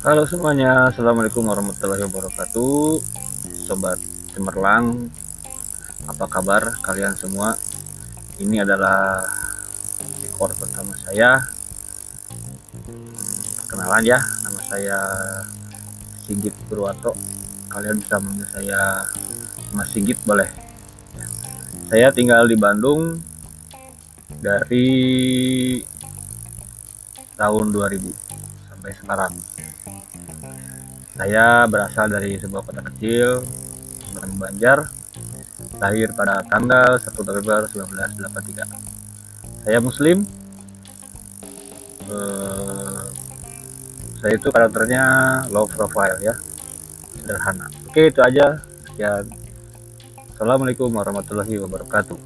Halo semuanya, Assalamualaikum warahmatullahi wabarakatuh. Sobat Cemerlang Apa kabar kalian semua? Ini adalah record pertama saya. Kenalan ya, nama saya Sigit Purwato. Kalian bisa manggil saya Mas Sigit boleh. Saya tinggal di Bandung Dari tahun 2000 sampai sekarang saya berasal dari sebuah kota kecil, Semarang Banjar, lahir pada tanggal 1 November 1983. Saya Muslim. Uh, saya itu karakternya low profile ya, sederhana. Oke itu aja. Sekian. Assalamualaikum warahmatullahi wabarakatuh.